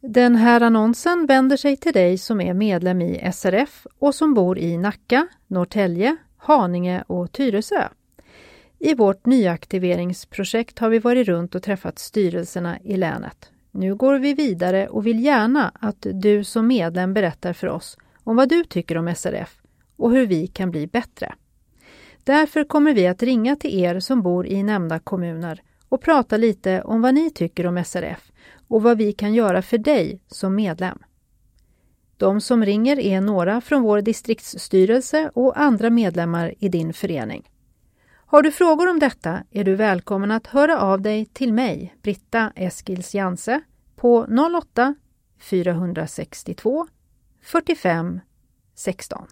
Den här annonsen vänder sig till dig som är medlem i SRF och som bor i Nacka, Norrtälje, Haninge och Tyresö. I vårt nyaktiveringsprojekt har vi varit runt och träffat styrelserna i länet. Nu går vi vidare och vill gärna att du som medlem berättar för oss om vad du tycker om SRF och hur vi kan bli bättre. Därför kommer vi att ringa till er som bor i nämnda kommuner och prata lite om vad ni tycker om SRF och vad vi kan göra för dig som medlem. De som ringer är några från vår distriktsstyrelse och andra medlemmar i din förening. Har du frågor om detta är du välkommen att höra av dig till mig, Britta Eskils Janse, på 08 462 45 16.